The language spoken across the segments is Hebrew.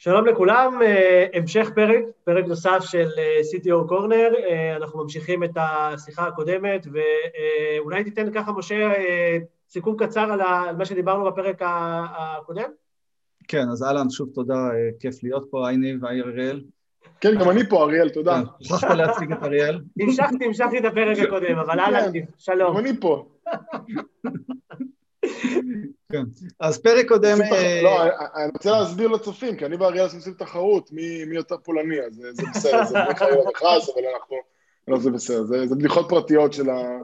שלום לכולם, אה, המשך פרק, פרק נוסף של אה, CTO קורנר, אה, אנחנו ממשיכים את השיחה הקודמת, ואולי תיתן ככה, משה, סיכום קצר על מה שדיברנו בפרק הקודם? כן, אז אהלן, שוב תודה, כיף להיות פה, היי ניב, היי אריאל. כן, גם אני פה, אריאל, תודה. שכחת להציג את אריאל. המשכתי, המשכתי את הפרק הקודם, אבל אהלן, כן, שלום. גם אני פה. כן. אז פרק קודם... אה, לא, אני רוצה להסביר לצופים, כי אני ואריאל עושים תחרות מי יותר פולני, אז זה בסדר, זה בדרך כלל המכרז, אבל אנחנו... לא, זה בסדר, זה בדיחות פרטיות של ה...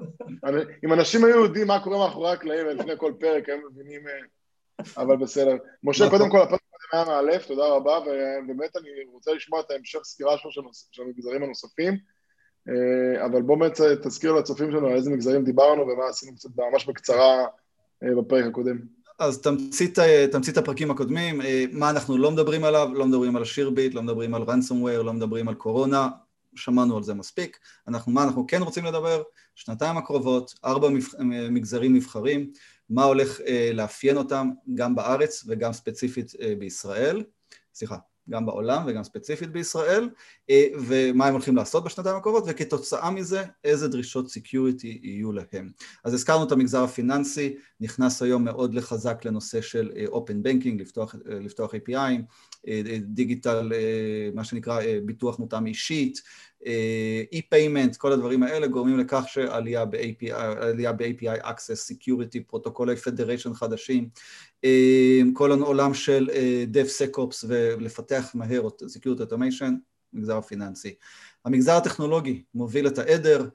אם אנשים היו יודעים מה קורה מאחורי הקלעים לפני כל פרק, הם מבינים... אה, אבל בסדר. משה, נכון. קודם כל, הפרק היה מאלף, תודה רבה, ובאמת אני רוצה לשמוע את ההמשך סקירה שלו של המגזרים הנוספים, אה, אבל בוא באמת תזכיר לצופים שלנו על איזה מגזרים דיברנו ומה עשינו קצת ממש בקצרה אה, בפרק הקודם. אז תמצית, אה, תמצית הפרקים הקודמים, אה, מה אנחנו לא מדברים עליו, לא מדברים על שירביט, לא מדברים על ransomware, לא מדברים על קורונה, שמענו על זה מספיק. אנחנו, מה אנחנו כן רוצים לדבר? שנתיים הקרובות, ארבע מגזרים נבחרים, מה הולך לאפיין אותם גם בארץ וגם ספציפית בישראל. סליחה, גם בעולם וגם ספציפית בישראל, אה, ומה הם הולכים לעשות בשנתיים הקרובות, וכתוצאה מזה איזה דרישות security יהיו להם. אז הזכרנו את המגזר הפיננסי, נכנס היום מאוד לחזק לנושא של open אה, banking, לפתוח, אה, לפתוח API, digital, מה שנקרא ביטוח מותאם אישית, e-payment, כל הדברים האלה גורמים לכך שעלייה ב-API, ב-API access, security, פרוטוקולי federation חדשים, כל העולם של DevSecOps ולפתח מהר Security Automation, מגזר הפיננסי. המגזר הטכנולוגי מוביל את העדר,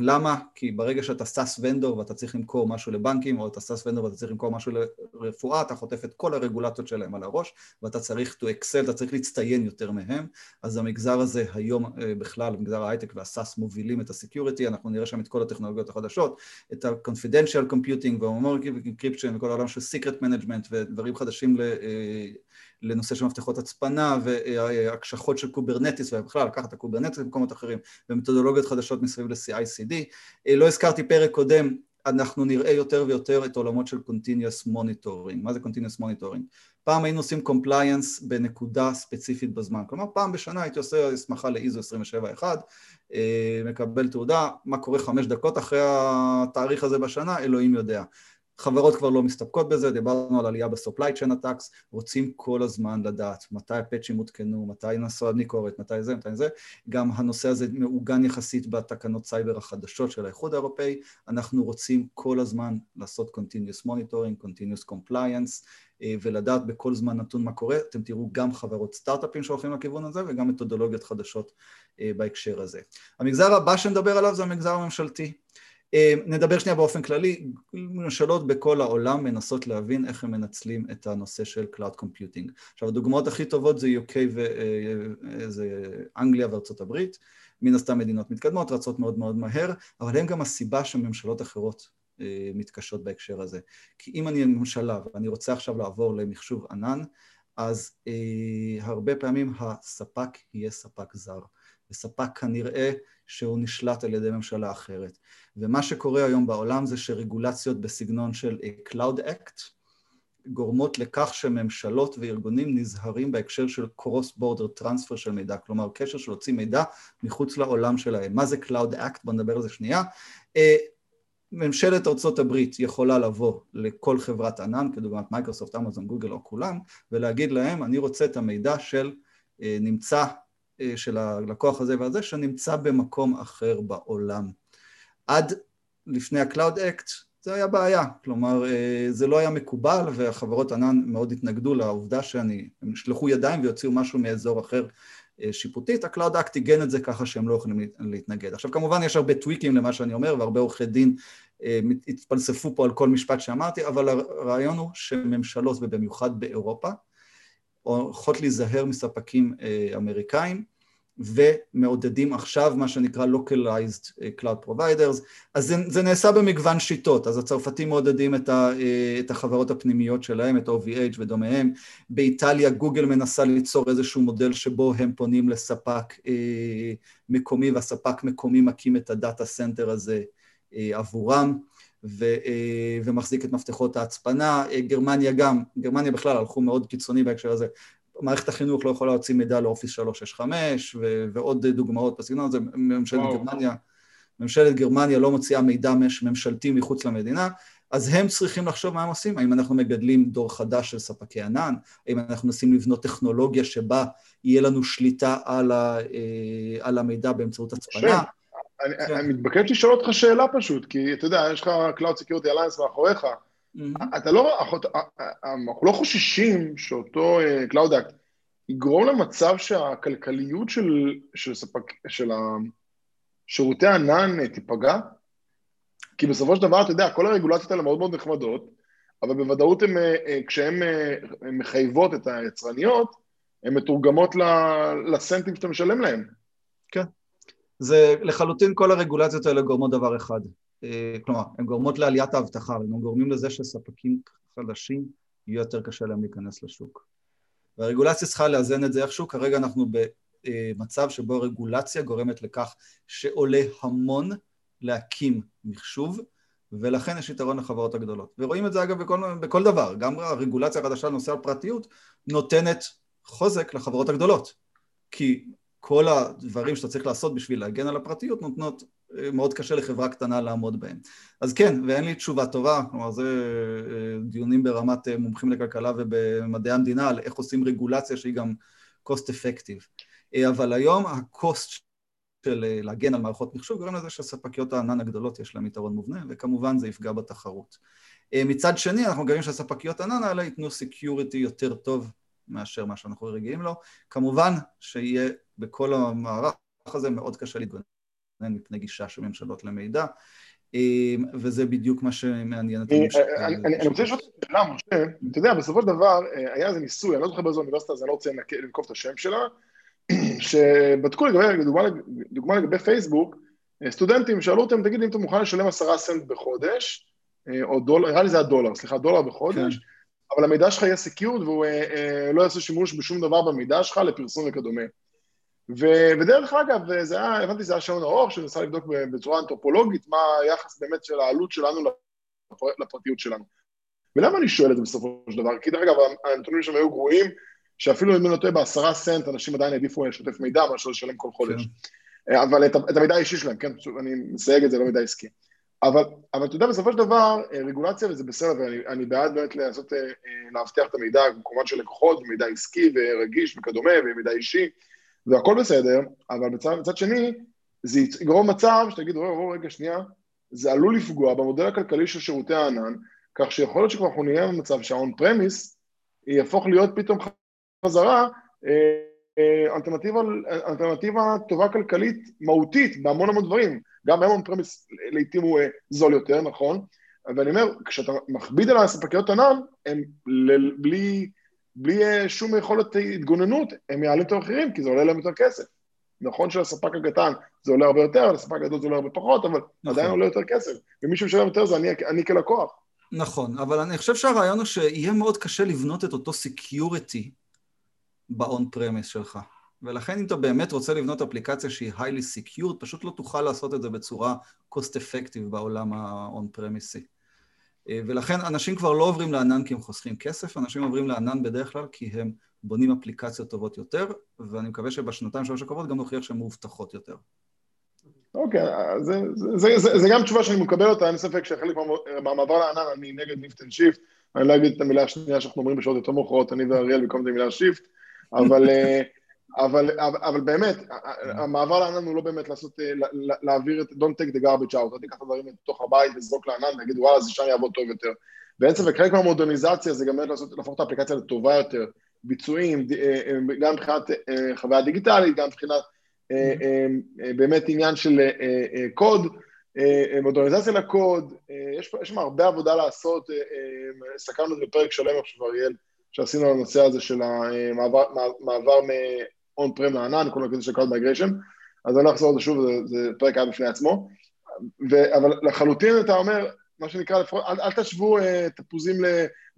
למה? כי ברגע שאתה SaaS vendor ואתה צריך למכור משהו לבנקים, או אתה SaaS vendor ואתה צריך למכור משהו לרפואה, אתה חוטף את כל הרגולציות שלהם על הראש, ואתה צריך to excel, אתה צריך להצטיין יותר מהם, אז המגזר הזה היום אה, בכלל, מגזר ההייטק וה-SaaS מובילים את ה-security, אנחנו נראה שם את כל הטכנולוגיות החדשות, את ה-confidential computing וה-encryption וכל העולם של secret management ודברים חדשים ל... אה, לנושא של מפתחות הצפנה והקשחות של Kubernetes ובכלל לקחת את ה-Kubernetes למקומות אחרים ומתודולוגיות חדשות מסביב ל- CI/CD. אה, לא הזכרתי פרק קודם, אנחנו נראה יותר ויותר את העולמות של Continuous Monitoring. מה זה Continuous Monitoring? פעם היינו עושים Compliance בנקודה ספציפית בזמן, כלומר פעם בשנה הייתי עושה הסמכה ל-ISO 271, אה, מקבל תעודה, מה קורה חמש דקות אחרי התאריך הזה בשנה, אלוהים יודע. חברות כבר לא מסתפקות בזה, דיברנו על עלייה ב-supply chain attacks, רוצים כל הזמן לדעת מתי הפאצ'ים הותקנו, מתי נסו הביקורת, מתי זה, מתי זה, גם הנושא הזה מעוגן יחסית בתקנות סייבר החדשות של האיחוד האירופאי, אנחנו רוצים כל הזמן לעשות continuous monitoring, continuous compliance, אה, ולדעת בכל זמן נתון מה קורה, אתם תראו גם חברות סטארט-אפים שהולכים לכיוון הזה וגם מתודולוגיות חדשות אה, בהקשר הזה. המגזר הבא שנדבר עליו זה המגזר הממשלתי. אה, נדבר שנייה באופן כללי, ממשלות בכל העולם מנסות להבין איך הם מנצלים את הנושא של Cloud Computing. עכשיו הדוגמאות הכי טובות זה UK וזה אה, אנגליה וארצות הברית, מן הסתם מדינות מתקדמות, רצות מאוד מאוד מהר, אבל הן גם הסיבה שממשלות אחרות אה, מתקשות בהקשר הזה. כי אם אני ממשלה ואני רוצה עכשיו לעבור למחשוב ענן, אז אה, הרבה פעמים הספק יהיה ספק זר. וספק כנראה שהוא נשלט על ידי ממשלה אחרת. ומה שקורה היום בעולם זה שרגולציות בסגנון של Cloud Act גורמות לכך שממשלות וארגונים נזהרים בהקשר של Cross Border Transfer של מידע, כלומר קשר של להוציא מידע מחוץ לעולם שלהם. מה זה Cloud Act? בואו נדבר על זה שנייה. אה, ממשלת ארצות הברית יכולה לבוא לכל חברת ענן, כדוגמת מייקרוסופט, אמזון, גוגל או כולם, ולהגיד להם, אני רוצה את המידע של אה, נמצא אה, של הלקוח הזה והזה, שנמצא במקום אחר בעולם. עד לפני ה-Cloud Act זה היה בעיה, כלומר אה, זה לא היה מקובל והחברות ענן מאוד התנגדו לעובדה שאני, הם ישלחו ידיים ויוציאו משהו מאזור אחר אה, שיפוטית, ה-Cloud Act עיגן את זה ככה שהם לא יכולים להתנגד. עכשיו כמובן יש הרבה טוויקים למה שאני אומר והרבה עורכי דין התפלספו פה על כל משפט שאמרתי, אבל הרעיון הוא שממשלות ובמיוחד באירופה הולכות להיזהר מספקים אה, אמריקאים ומעודדים עכשיו מה שנקרא localized אה, cloud providers, אז זה, זה נעשה במגוון שיטות, אז הצרפתים מעודדים את, ה, אה, את החברות הפנימיות שלהם, את OVH ודומיהם, באיטליה גוגל מנסה ליצור איזשהו מודל שבו הם פונים לספק מקומי והספק מקומי מקים את ה-data center הזה עבורם, ו, ומחזיק את מפתחות ההצפנה, גרמניה גם, גרמניה בכלל הלכו מאוד קיצוני בהקשר הזה, מערכת החינוך לא יכולה להוציא מידע לאופיס 365 ו- ועוד דוגמאות בסגנון הזה, ממשלת וואו. גרמניה, ממשלת גרמניה לא מוציאה מידע ממשלתי מחוץ למדינה, אז הם צריכים לחשוב מה הם עושים, האם אנחנו מגדלים דור חדש של ספקי ענן, האם אנחנו מנסים לבנות טכנולוגיה שבה יהיה לנו שליטה על, ה, אה, על המידע באמצעות הצפנה. אני, כן. אני מתבקש לשאול אותך שאלה פשוט, כי אתה יודע, יש לך Cloud Security Alliance מאחוריך. אתה לא, אנחנו לא חוששים שאותו אה, Cloud Act יגרום למצב שהכלכליות של, של, ספק, של שירותי ענן תיפגע? כי בסופו של דבר, אתה יודע, כל הרגולציות האלה מאוד מאוד נחמדות, אבל בוודאות אה, אה, כשהן מחייבות את היצרניות, הן מתורגמות לסנטים שאתה משלם להן. כן. זה לחלוטין כל הרגולציות האלה גורמות דבר אחד. אה, כלומר, הן גורמות לעליית האבטחה, הן גורמים לזה שספקים חדשים יהיה יותר קשה להם להיכנס לשוק. והרגולציה צריכה לאזן את זה איכשהו, כרגע אנחנו במצב שבו הרגולציה גורמת לכך שעולה המון להקים מחשוב, ולכן יש יתרון לחברות הגדולות. ורואים את זה אגב בכל, בכל דבר, גם הרגולציה החדשה לנושא הפרטיות נותנת חוזק לחברות הגדולות. כי כל הדברים שאתה צריך לעשות בשביל להגן על הפרטיות נותנות, אה, מאוד קשה לחברה קטנה לעמוד בהם. אז כן, ואין לי תשובה טובה, כלומר זה אה, דיונים ברמת אה, מומחים לכלכלה ובמדעי המדינה על איך עושים רגולציה שהיא גם cost effective. אבל היום ה-cost של להגן על מערכות מחשוב גורם לזה שהספקיות הענן הגדולות יש להן יתרון מובנה, וכמובן זה יפגע בתחרות. מצד שני, אנחנו גאים שהספקיות ענן האלה ייתנו security יותר טוב מאשר מה שאנחנו רגילים לו. כמובן שיהיה בכל המערך הזה מאוד קשה להתגונן מפני גישה של ממשלות למידע, אמ, וזה בדיוק מה שמעניין את הממשלה. אני רוצה לשאול אותך שאלה, משה, אתה יודע, בסופו של דבר אה, היה איזה ניסוי, אני לא זוכר באיזו אוניברסיטה, אז אני לא רוצה לנקוב את השם שלה, שבדקו לגבי, דוגמה לגבי פייסבוק, אה, סטודנטים שאלו אותם, תגיד אם אתה מוכן לשלם עשרה סנט בחודש, אה, או דולר, נראה לי זה הדולר, סליחה, דולר בחודש, כן. אבל המידע שלך יהיה secured והוא אה, אה, לא יעשה שימוש בשום דבר במידע שלך לפרסום וכדומה. ו- ודרך אגב, זה היה, הבנתי, זה היה שעון האור, שניסה לבדוק בצורה אנתרופולוגית מה היחס באמת של העלות שלנו לפרטיות שלנו. ולמה אני שואל את זה בסופו של דבר? כי דרך אגב, הנתונים שם היו גרועים, שאפילו אם אני לא טועה בעשרה סנט, אנשים עדיין העדיפו לשתף מידע מאשר לשלם כל חודש. כן. אה, אבל את, את המידע האישי שלהם, כן, אני מסייג את זה, לא מידע עסקי. אבל, אבל אתה יודע, בסופו של דבר, אה, רגולציה וזה בסדר, ואני בעד באמת לעשות, אה, אה, לאבטח את המידע במקומות של לקוחות, מידע עסקי ורגיש וכדומה, ומידע אישי, והכל בסדר, אבל מצד, מצד שני, זה יגרום מצב שתגיד, רגע, רגע, שנייה, זה עלול לפגוע במודל הכלכלי של שירותי הענן, כך שיכול להיות שכבר אנחנו נהיה במצב שהאון פרמיס יהפוך להיות פתאום חזרה אלטרנטיבה, אלטרנטיבה טובה כלכלית מהותית בהמון המון דברים. גם היום premise לעיתים הוא אה, זול יותר, נכון? אבל אני אומר, כשאתה מכביד על הספקיות ענן, הם בלי, בלי אה, שום יכולת התגוננות, הם יעלים את המחירים, כי זה עולה להם יותר כסף. נכון שלספק הקטן זה עולה הרבה יותר, לספק הגדול זה עולה הרבה פחות, אבל נכון. עדיין עולה יותר כסף. ומי שמשלם יותר זה אני, אני כלקוח. נכון, אבל אני חושב שהרעיון הוא שיהיה מאוד קשה לבנות את אותו security ב-on premise שלך. ולכן אם אתה באמת רוצה לבנות אפליקציה שהיא highly secured, פשוט לא תוכל לעשות את זה בצורה cost effective בעולם premise. אה, ולכן אנשים כבר לא עוברים לענן כי הם חוסכים כסף, אנשים עוברים לענן בדרך כלל כי הם בונים אפליקציות טובות יותר, ואני מקווה שבשנתיים שלוש הקרובות גם נוכיח שהן מאובטחות יותר. אוקיי, זה, זה, זה, זה, זה גם תשובה שאני מקבל אותה, אין ספק שחלק מהמעבר לענן אני נגד lift and shift, אני לא אגיד את המילה השנייה שאנחנו אומרים בשעות יותר מאוחרות, אני ואריאל במקום את המילה שיפט, אבל אה, אבל, אבל, אבל באמת, המעבר לענן הוא לא באמת לעשות, אה, להעביר את, don't take the garbage out, לא תיקח את הדברים לתוך הבית וזרוק לענן ויגיד וואלה זה שם יעבוד טוב יותר. בעצם וחלק מהמודרניזציה זה גם באמת לעשות, להפוך את האפליקציה לטובה יותר, ביצועים, אה, גם מבחינת חוויה דיגיטלית, גם מבחינת באמת עניין של קוד, מודרניזציה לקוד, יש שם הרבה עבודה לעשות, סקרנו את זה בפרק שלם עכשיו אריאל, שעשינו על הנושא הזה של המעבר on-prem לענן, כל הקטע של cloud migration, אז אני לא אחזור על זה שוב, זה, זה פרק היה בפני עצמו, ו, אבל לחלוטין אתה אומר, מה שנקרא, לפחות, אל, אל תשוו אה, תפוזים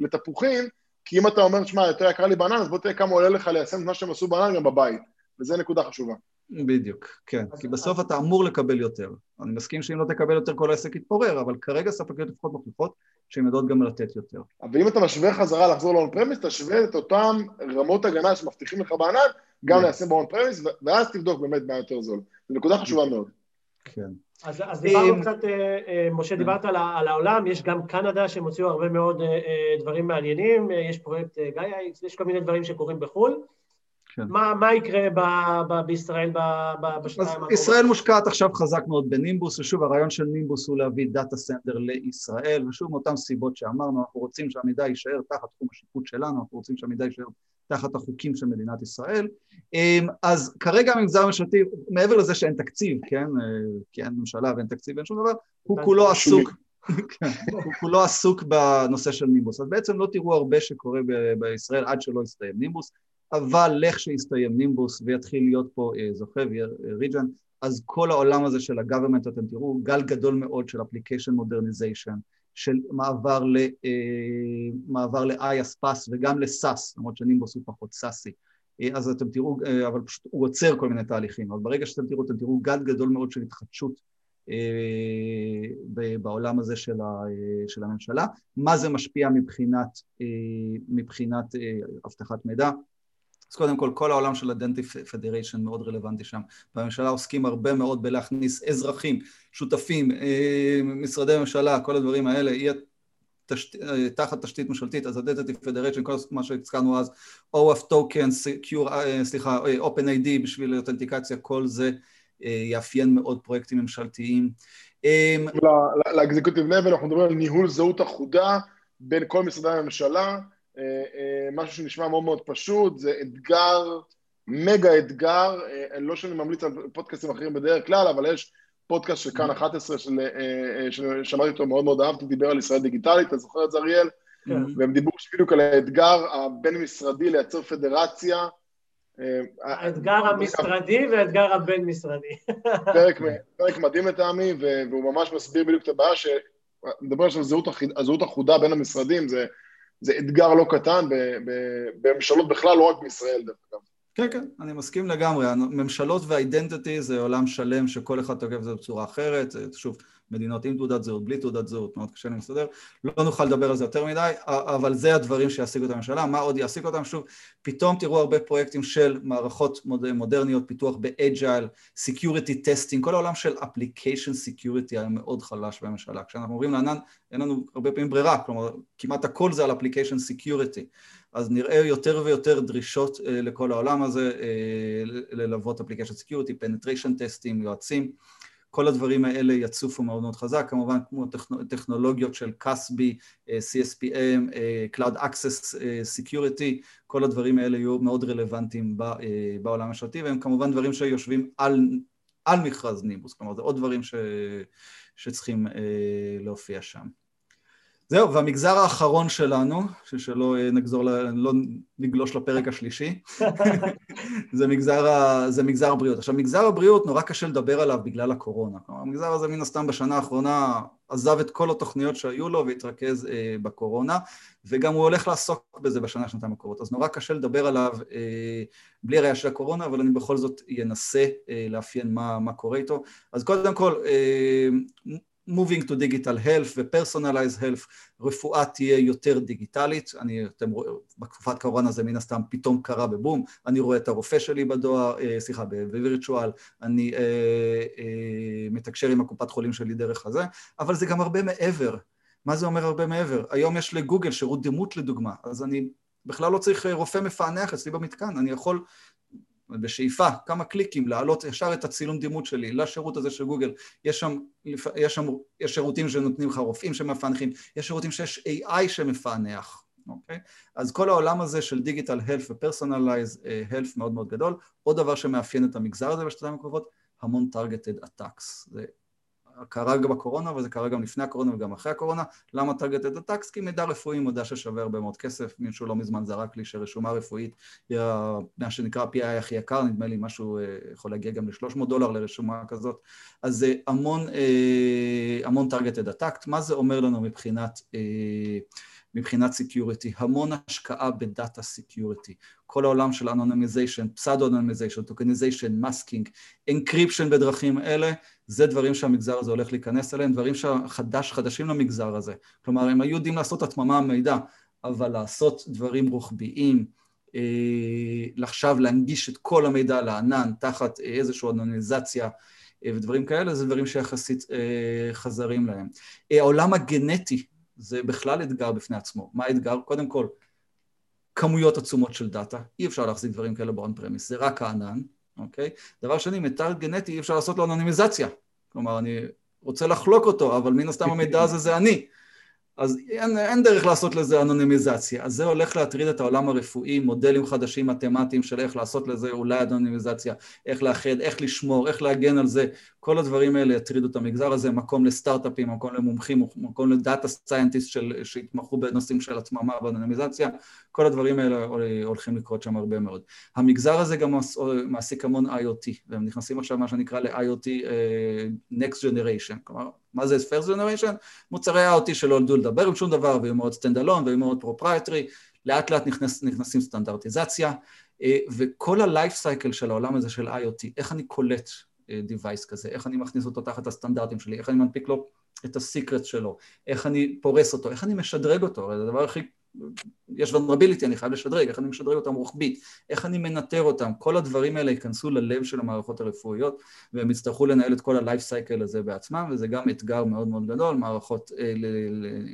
לתפוחים, כי אם אתה אומר, שמע, יותר יקר לי בענן, אז בוא תראה כמה עולה לך ליישם את מה שהם עשו בענן גם בבית, וזו נקודה חשובה. בדיוק, כן, כי בסוף אתה אמור לקבל יותר. אני מסכים שאם לא תקבל יותר כל העסק יתפורר, אבל כרגע ספקיות לפחות מחליפות שהן יודעות גם לתת יותר. אבל אם אתה משווה חזרה לחזור ל-on premise, תשווה את אותן רמות הגנה שמבטיחים לך בענן, גם ליישם ב-on premise, ואז תבדוק באמת מה יותר זול. זו נקודה חשובה מאוד. כן. אז, אז דיברנו קצת, אה, אה, משה, דיברת על, על העולם, יש גם קנדה שהם הוציאו הרבה מאוד אה, דברים מעניינים, יש פרויקט גאיה, יש כל מיני דברים שקורים בחו"ל. כן. מה, מה יקרה ב, ב, בישראל בשנתיים הקרובות? ישראל מושקעת עכשיו חזק מאוד בנימבוס, ושוב הרעיון של נימבוס הוא להביא data center לישראל, ושוב מאותן סיבות שאמרנו, אנחנו רוצים שהמידע יישאר תחת תחום השיפוט שלנו, אנחנו רוצים שהמידע יישאר תחת החוקים של מדינת ישראל. אמ, אז כרגע המגזר הממשלתי, מעבר לזה שאין תקציב, כן, אה, כי אין ממשלה ואין תקציב ואין שום דבר, הוא כולו עסוק, כן, הוא כולו עסוק בנושא של נימבוס. אז בעצם לא תראו הרבה שקורה בישראל עד שלא יסתיים נימבוס, אבל איך שיסתיים נימבוס ויתחיל להיות פה אה, זוכה ו-region, אז כל העולם הזה של ה-government, אתם תראו גל גדול מאוד של application modernization, של מעבר, ל, אה, מעבר ל-IaaS, PaaS וגם ל-SaaS, למרות שנימבוס הוא פחות סאסי. אה, אז אתם תראו, אה, אבל פשוט הוא עוצר כל מיני תהליכים, אבל ברגע שאתם תראו, אתם תראו גל גדול מאוד של התחדשות בעולם הזה של, ה, של הממשלה. מה זה משפיע מבחינת, מבחינת אבטחת מידע? אז קודם כל, כל העולם של הדנטי פדריישן מאוד רלוונטי שם. בממשלה עוסקים הרבה מאוד בלהכניס אזרחים, שותפים, אה, משרדי ממשלה, כל הדברים האלה, תשת, אה, תחת תשתית ממשלתית, אז פדריישן, כל מה שהזכרנו אז, OF token, secure, אה, סליחה, OpenID בשביל אותנטיקציה, כל זה יאפיין מאוד פרויקטים ממשלתיים. לאקזקוטיב לבל אנחנו מדברים על ניהול זהות אחודה בין כל משרדי הממשלה, משהו שנשמע מאוד מאוד פשוט, זה אתגר, מגה אתגר, אה, לא שאני ממליץ על פודקאסטים אחרים בדרך כלל, אבל יש פודקאסט של כאן 11 ששמעתי אותו, מאוד מאוד אהבתי, דיבר על ישראל דיגיטלית, אתה זוכר את זה אריאל? כן. והם דיברו בדיוק על האתגר הבין-משרדי לייצר פדרציה. האתגר המשרדי והאתגר הבין-משרדי. פרק מדהים לטעמי, והוא ממש מסביר בדיוק את הבעיה, שמדבר על זהות אחודה בין המשרדים, זה... זה אתגר לא קטן בממשלות בכלל, לא רק בישראל דרך אגב. כן, כן, אני מסכים לגמרי. ממשלות ואידנטיטי זה עולם שלם שכל אחד תוקף את זה בצורה אחרת. שוב, מדינות עם תעודת זהות, בלי תעודת זהות, מאוד קשה לי לסדר. לא נוכל לדבר על זה יותר מדי, אבל זה הדברים שיעסיקו את הממשלה. מה עוד יעסיק אותם? שוב, פתאום תראו הרבה פרויקטים של מערכות מודרניות, פיתוח ב-agile, security testing, כל העולם של application security היה מאוד חלש בממשלה. כשאנחנו אומרים לענן, אין לנו הרבה פעמים ברירה, כלומר, כמעט הכל זה על application security. אז נראה יותר ויותר דרישות uh, לכל העולם הזה, uh, ללוות application security, penetration טסטים, יועצים, כל הדברים האלה יצופו מאוד מאוד חזק, כמובן כמו טכנולוגיות של CASB, אה, CSPM, Cloud Access Security, כל הדברים האלה יהיו מאוד רלוונטיים בעולם הממשלתי, והם כמובן דברים שיושבים על, על מכרז נימבוס, כלומר זה עוד דברים ש, שצריכים להופיע שם. זהו, והמגזר האחרון שלנו, שלא נגזור, לא נגלוש לפרק השלישי, זה, מגזר, זה מגזר הבריאות. עכשיו, מגזר הבריאות נורא קשה לדבר עליו בגלל הקורונה. כלומר, המגזר הזה מן הסתם בשנה האחרונה עזב את כל התוכניות שהיו לו והתרכז אה, בקורונה, וגם הוא הולך לעסוק בזה בשנה, שנתיים הקרובות. אז נורא קשה לדבר עליו אה, בלי הראייה של הקורונה, אבל אני בכל זאת אנסה אה, לאפיין מה, מה קורה איתו. אז קודם כל, אה, moving to digital health ו-personalized health, רפואה תהיה יותר דיגיטלית, אני, אתם רואים, בתקופת קורונה זה מן הסתם פתאום קרה בבום, אני רואה את הרופא שלי בדואר, אה, סליחה, בווירטואל, אני אה, אה, מתקשר עם הקופת חולים שלי דרך הזה, אבל זה גם הרבה מעבר. מה זה אומר הרבה מעבר? היום יש לגוגל שירות דימות לדוגמה, אז אני בכלל לא צריך אה, רופא מפענח אצלי במתקן, אני יכול בשאיפה, כמה קליקים, להעלות ישר את הצילום דימות שלי לשירות הזה של גוגל. יש שם, יש שם יש שירותים שנותנים לך רופאים שמפענחים, יש שירותים שיש AI שמפענח, אוקיי? אז כל העולם הזה של דיגיטל הלף ופרסונליז הלף מאוד מאוד גדול. עוד דבר שמאפיין את המגזר הזה בשנתיים הקרובות, המון targeted attacks. זה קרה גם בקורונה, וזה קרה גם לפני הקורונה וגם אחרי הקורונה. למה targeted attacks? כי מידע רפואי מודע ששווה הרבה מאוד כסף. מישהו לא מזמן זרק לי שרשומה רפואית היא מה שנקרא PI הכי יקר, נדמה לי משהו אה, יכול להגיע גם ל-300 דולר לרשומה כזאת. אז זה המון, אה, המון targeted attacks. מה זה אומר לנו מבחינת... אה, מבחינת security, המון השקעה ב-data security, כל העולם של anonymization, pseudo anonymization, tokenization, masking, encryption בדרכים אלה, זה דברים שהמגזר הזה הולך להיכנס אליהם, דברים שחדש, חדשים למגזר הזה. כלומר, הם היו יודעים לעשות התממה מידע, אבל לעשות דברים רוחביים, אה, עכשיו להנגיש את כל המידע לענן תחת איזושהי אנונימיזציה אה, ודברים כאלה, זה דברים שיחסית אה, זרים להם. העולם הגנטי זה בכלל אתגר בפני עצמו. מה האתגר? קודם כל, כמויות עצומות של data, אי אפשר להחזיק דברים כאלה ב-on premise, זה רק הענן, אוקיי? דבר שני, מידע גנטי אי אפשר לעשות לו אנונימיזציה. כלומר, אני רוצה לחלוק אותו, אבל מן הסתם המידע הזה זה אני. אז אין, אין דרך לעשות לזה אנונימיזציה. אז זה הולך להטריד את העולם הרפואי, מודלים חדשים מתמטיים של איך לעשות לזה אולי אנונימיזציה, איך לאחד, איך לשמור, איך להגן על זה. כל הדברים האלה יטרידו את המגזר הזה, מקום לסטארט-אפים, מקום למומחים, מקום ל-data scientist שהתמחו בנושאים של התממה ואנונימיזציה, כל הדברים האלה הולכים לקרות שם הרבה מאוד. המגזר הזה גם מעסיק המון IoT, והם נכנסים עכשיו מה שנקרא ל-IoT אה, Next Generation, כלומר מה זה first generation? מוצרי IoT שלא נולדו לדבר עם שום דבר ויהיו מאוד stand alone ויהיו מאוד proprietary, לאט לאט נכנס, נכנסים סטנדרטיזציה אה, וכל ה-life cycle של העולם הזה של IoT, איך אני קולט אה, device כזה, איך אני מכניס אותו תחת הסטנדרטים שלי, איך אני מנפיק לו את הסיקרט שלו, איך אני פורס אותו, איך אני משדרג אותו, הרי זה הדבר הכי יש vulnerability, אני חייב לשדרג, איך אני משדרג אותם רוחבית, איך אני מנטר אותם, כל הדברים האלה ייכנסו ללב של המערכות הרפואיות והם יצטרכו לנהל את כל ה-life cycle הזה בעצמם וזה גם אתגר מאוד מאוד גדול, מערכות... אה.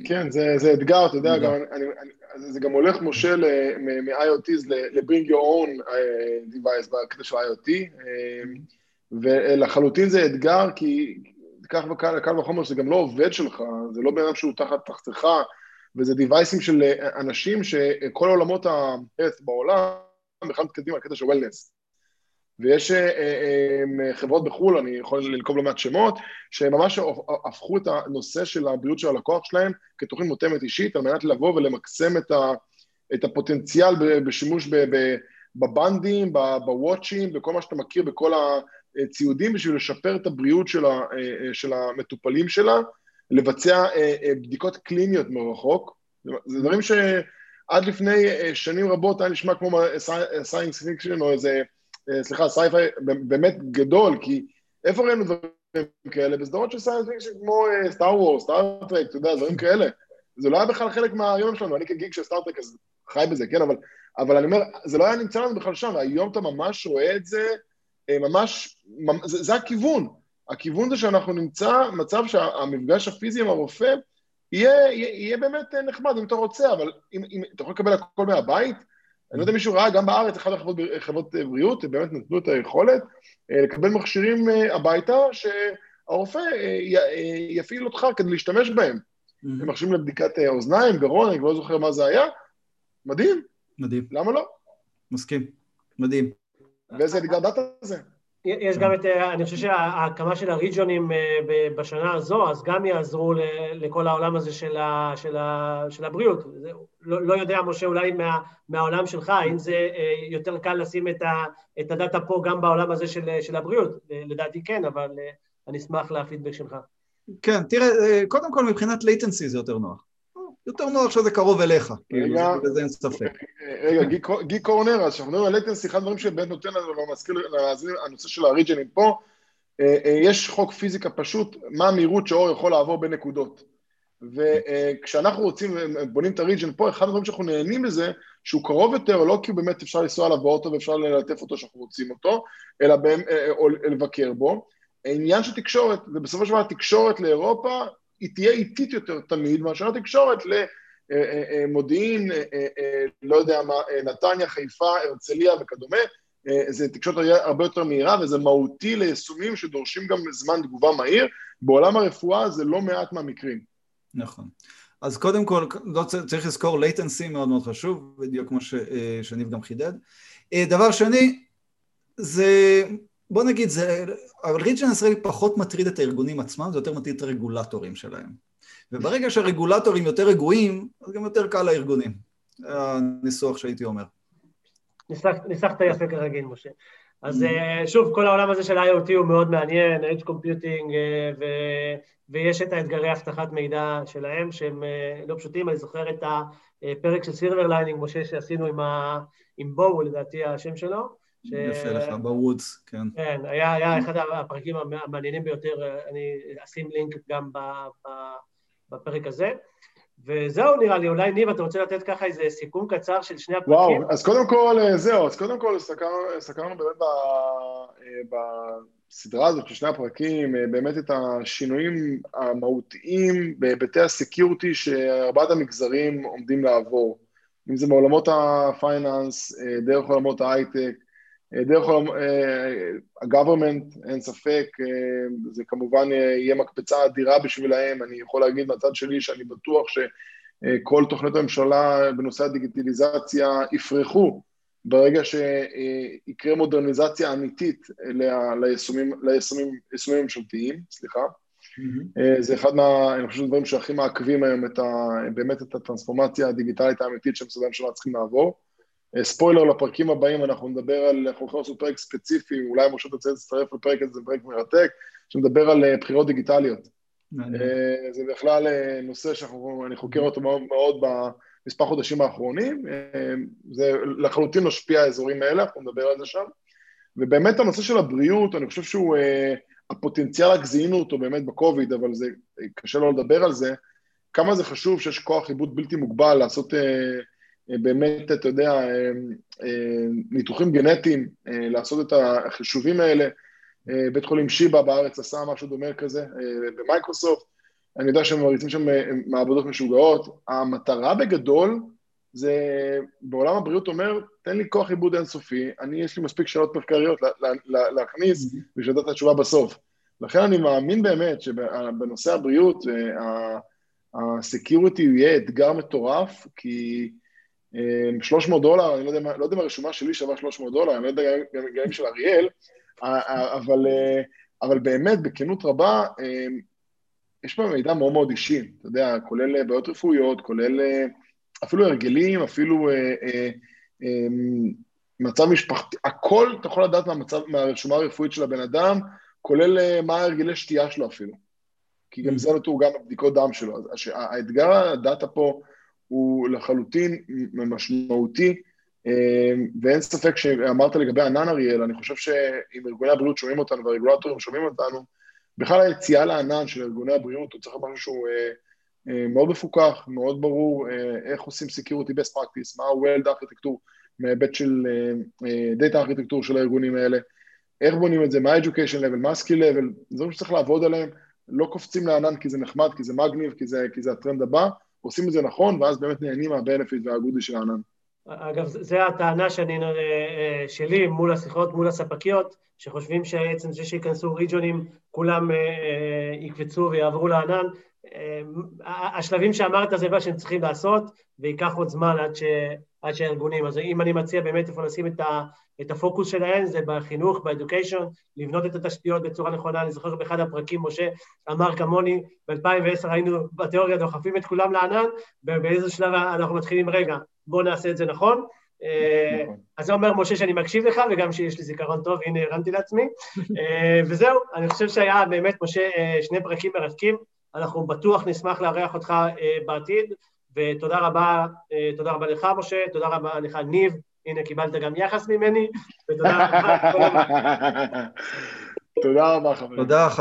כן, זה, זה אתגר, אתה יודע, גם, אני, אני, זה גם הולך, משה, מ-IoTs ל-bring your own אה, device בקטע של IoT אה, ולחלוטין זה אתגר כי וקל וחומר שזה גם לא עובד שלך, זה לא בן אדם שהוא תחת תחתיך וזה דיווייסים של אה, אנשים שכל עולמות ה-health בעולם בכלל מתקדמים על קטע של וולנס. ויש אה, אה, חברות בחו"ל, אני יכול לנקוב לא מעט שמות, שממש הפכו את הנושא של הבריאות של הלקוח שלהם כתוכנית מותאמת אישית, על מנת לבוא ולמקסם את, ה, את הפוטנציאל בשימוש בבנדים, בוואצ'ים, בכל מה שאתה מכיר, בכל הציודים, בשביל לשפר את הבריאות של, ה, של המטופלים שלה. לבצע אה, אה, בדיקות קליניות מרחוק. זה דברים שעד לפני אה, שנים רבות היה נשמע כמו science fiction או איזה, סליחה, sci-fi באמת גדול, כי איפה ראינו דברים כאלה? בסדרות של science fiction כמו סטאר וור, סטאר טרק, אתה יודע, דברים כאלה. זה לא היה בכלל חלק מהיום שלנו, אני כגיק של סטאר טרק אז חי בזה, כן, אבל, אבל אני אומר, זה לא היה נמצא לנו בכלל שם, והיום אתה ממש רואה את זה, ממש, זה, זה הכיוון. הכיוון זה שאנחנו נמצא מצב שהמפגש הפיזי עם הרופא יהיה, יהיה, יהיה באמת נחמד אם אתה רוצה, אבל אם, אם אתה יכול לקבל הכל מהבית, אני לא יודע אם מישהו ראה, גם בארץ, אחת החברות חברות בריאות, באמת נתנו את היכולת אה, לקבל מכשירים אה, הביתה, שהרופא אה, יפעיל אותך כדי להשתמש בהם. Mm-hmm. מכשירים לבדיקת אוזניים, גרון, אני כבר לא זוכר מה זה היה. מדהים. מדהים. למה לא? מסכים. מדהים. ואיזה אתגר דאטה זה? יש גם את, אה, אני חושב שההקמה של הריג'ונים אה, בשנה הזו, אז גם יעזרו לכל העולם הזה של, ה, של, ה, של הבריאות. לא, לא יודע, משה, אולי מה, מהעולם שלך, האם זה אה, יותר קל לשים את, ה, את הדאטה פה גם בעולם הזה של, של הבריאות? לדעתי כן, אבל אני אשמח לפידבק שלך. כן, תראה, קודם כל מבחינת latency זה יותר נוח. יותר נוח שזה קרוב אליך, כאילו, בזה אין ספק. רגע, גי קורנר, אז כשאנחנו מדברים על לטנסי, אחד הדברים שבאמת נותן לנו להזכיר הנושא של הריג'נים פה, אה, אה, יש חוק פיזיקה פשוט, מה המהירות שאור יכול לעבור בין נקודות. וכשאנחנו רוצים, בונים את הריג'ן פה, אחד הדברים שאנחנו נהנים מזה, שהוא קרוב יותר, לא כי באמת אפשר לנסוע עליו באוטו ואפשר ללטף אותו שאנחנו רוצים אותו, אלא אה, או לבקר בו. העניין של תקשורת, ובסופו של דבר תקשורת לאירופה היא תהיה איטית יותר תמיד מאשר התקשורת למודיעין, אה, אה, אה, לא יודע מה, נתניה, חיפה, הרצליה וכדומה. זה תקשורת הרבה יותר מהירה וזה מהותי ליישומים שדורשים גם זמן תגובה מהיר. בעולם הרפואה זה לא מעט מהמקרים. נכון. אז קודם כל, לא צריך לזכור latency מאוד מאוד חשוב, בדיוק כמו שניב גם חידד. דבר שני, זה בוא נגיד, זה, אבל ריג'ן ישראלי פחות מטריד את הארגונים עצמם, זה יותר מטריד את הרגולטורים שלהם. וברגע שהרגולטורים יותר רגועים, אז גם יותר קל לארגונים. הניסוח שהייתי אומר. ניסחת יפה כרגיל, משה. אז mm-hmm. שוב, כל העולם הזה של IoT הוא מאוד מעניין, Edge Computing, ו... ויש את האתגרי אבטחת מידע שלהם, שהם לא פשוטים. אני זוכר את הפרק של Silver Lining, משה, שעשינו עם, ה... עם בואו, לדעתי השם שלו. ש... יפה לך, בוודס, כן. כן, היה, היה אחד הפרקים המעניינים ביותר, אני אשים לינק גם בפרק הזה. וזהו נראה לי, אולי ניב, אתה רוצה לתת ככה איזה סיכום קצר של שני הפרקים? וואו, אז קודם כל, אה, זהו, אז קודם כל סקרנו באמת אה, בסדרה הזאת של שני הפרקים, אה, באמת את השינויים המהותיים בהיבטי הסקיורטי שארבעת המגזרים עומדים לעבור. אם זה מעולמות הפייננס, דרך עולמות ההייטק, דרך ה-government, אין ספק, זה כמובן יהיה מקפצה אדירה בשבילהם, אני יכול להגיד מהצד שלי שאני בטוח שכל תוכניות הממשלה בנושא הדיגיטליזציה יפרחו ברגע שיקרה מודרניזציה אמיתית ליישומים, ליישומים ממשלתיים, סליחה. Mm-hmm. זה אחד מה, אני חושב, הדברים שהכי מעכבים היום את ה, באמת את הטרנספורמציה הדיגיטלית האמיתית שמשרדי הממשלה צריכים לעבור. ספוילר לפרקים הבאים, אנחנו נדבר על, אנחנו הולכים לעשות פרק ספציפי, אולי משה תרצה להצטרף לפרק הזה, זה פרק מרתק, שמדבר על אה, בחירות דיגיטליות. אה, זה בכלל אה, נושא שאני חוקר אותו מאוד, מאוד במספר חודשים האחרונים, זה לחלוטין משפיע האזורים האלה, אנחנו נדבר על זה שם. ובאמת הנושא של הבריאות, אני חושב שהוא, הפוטנציאל, רק זיהינו אותו באמת בקוביד, אבל זה, קשה לא לדבר על זה, כמה זה חשוב שיש כוח עיבוד בלתי מוגבל לעשות באמת, אתה יודע, אה, אה, ניתוחים גנטיים, לעשות את החישובים האלה. בית חולים שיבא בארץ עשה משהו דומה כזה ב-Microsoft. אני יודע שהם מריצים שם מעבדות משוגעות. המטרה בגדול זה, בעולם הבריאות אומר, תן לי כוח עיבוד אינסופי, אני, יש לי מספיק שאלות מחקריות להכניס mm-hmm. בשביל לתת את התשובה בסוף. לכן אני מאמין באמת שבנושא הבריאות, ה-security יהיה אתגר מטורף, כי 300 דולר, אני לא יודע, לא יודע אם הרשומה שלי שווה 300 דולר, אני לא יודע גם אם של אריאל, אבל, אבל באמת, בכנות רבה, יש פה מידע מאוד מאוד אישי, אתה יודע, כולל בעיות רפואיות, כולל אפילו הרגלים, אפילו מצב משפחתי, הכל אתה יכול לדעת מהמצב, מהרשומה הרפואית של הבן אדם, כולל מה הרגלי שתייה שלו אפילו. כי גם זה נתור גם בבדיקות דם שלו. אז האתגר הדאטה פה, הוא לחלוטין משמעותי, אמ, ואין ספק שאמרת לגבי ענן אריאל, אני חושב שאם ארגוני הבריאות שומעים אותנו והרגולטורים שומעים אותנו, בכלל היציאה לענן של ארגוני הבריאות הוא צריך משהו שהוא אה, אה, מאוד מפוקח, מאוד ברור, אה, איך עושים Security Best Practice, מה ה-World Architecture מהיבט של Data Architecture של הארגונים האלה, איך בונים את זה, מה ה-Education Level, מה ה-Skill Level, מה שצריך לעבוד עליהם, לא קופצים לענן כי זה נחמד, כי זה מגניב, כי זה, כי זה הטרנד הבא, עושים את זה נכון, ואז באמת נהנים מהבנפיט והגודי של הענן. אגב, זו הטענה שאני, אה, שלי מול השיחות, מול הספקיות, שחושבים שעצם זה שייכנסו ריג'ונים, כולם אה, אה, יקפצו ויעברו לענן. השלבים שאמרת זה מה שהם צריכים לעשות, וייקח עוד זמן עד, ש, עד שהארגונים. אז אם אני מציע באמת איפה לשים את, ה, את הפוקוס שלהם, זה בחינוך, באדוקיישן, לבנות את התשתיות בצורה נכונה. אני זוכר שבאחד הפרקים, משה אמר כמוני, ב-2010 היינו בתיאוריה דוחפים את כולם לענן, ובאיזה שלב אנחנו מתחילים, רגע, בואו נעשה את זה נכון. נכון. אז זה אומר, משה, שאני מקשיב לך, וגם שיש לי זיכרון טוב, הנה הרמתי לעצמי. אה, וזהו, אני חושב שהיה באמת, משה, אה, שני פרקים מרתקים. אנחנו בטוח נשמח לארח אותך אה, בעתיד, ותודה רבה, תודה רבה לך, משה, תודה רבה לך, ניב, הנה קיבלת גם יחס ממני, ותודה רבה. תודה רבה, חברים. תודה,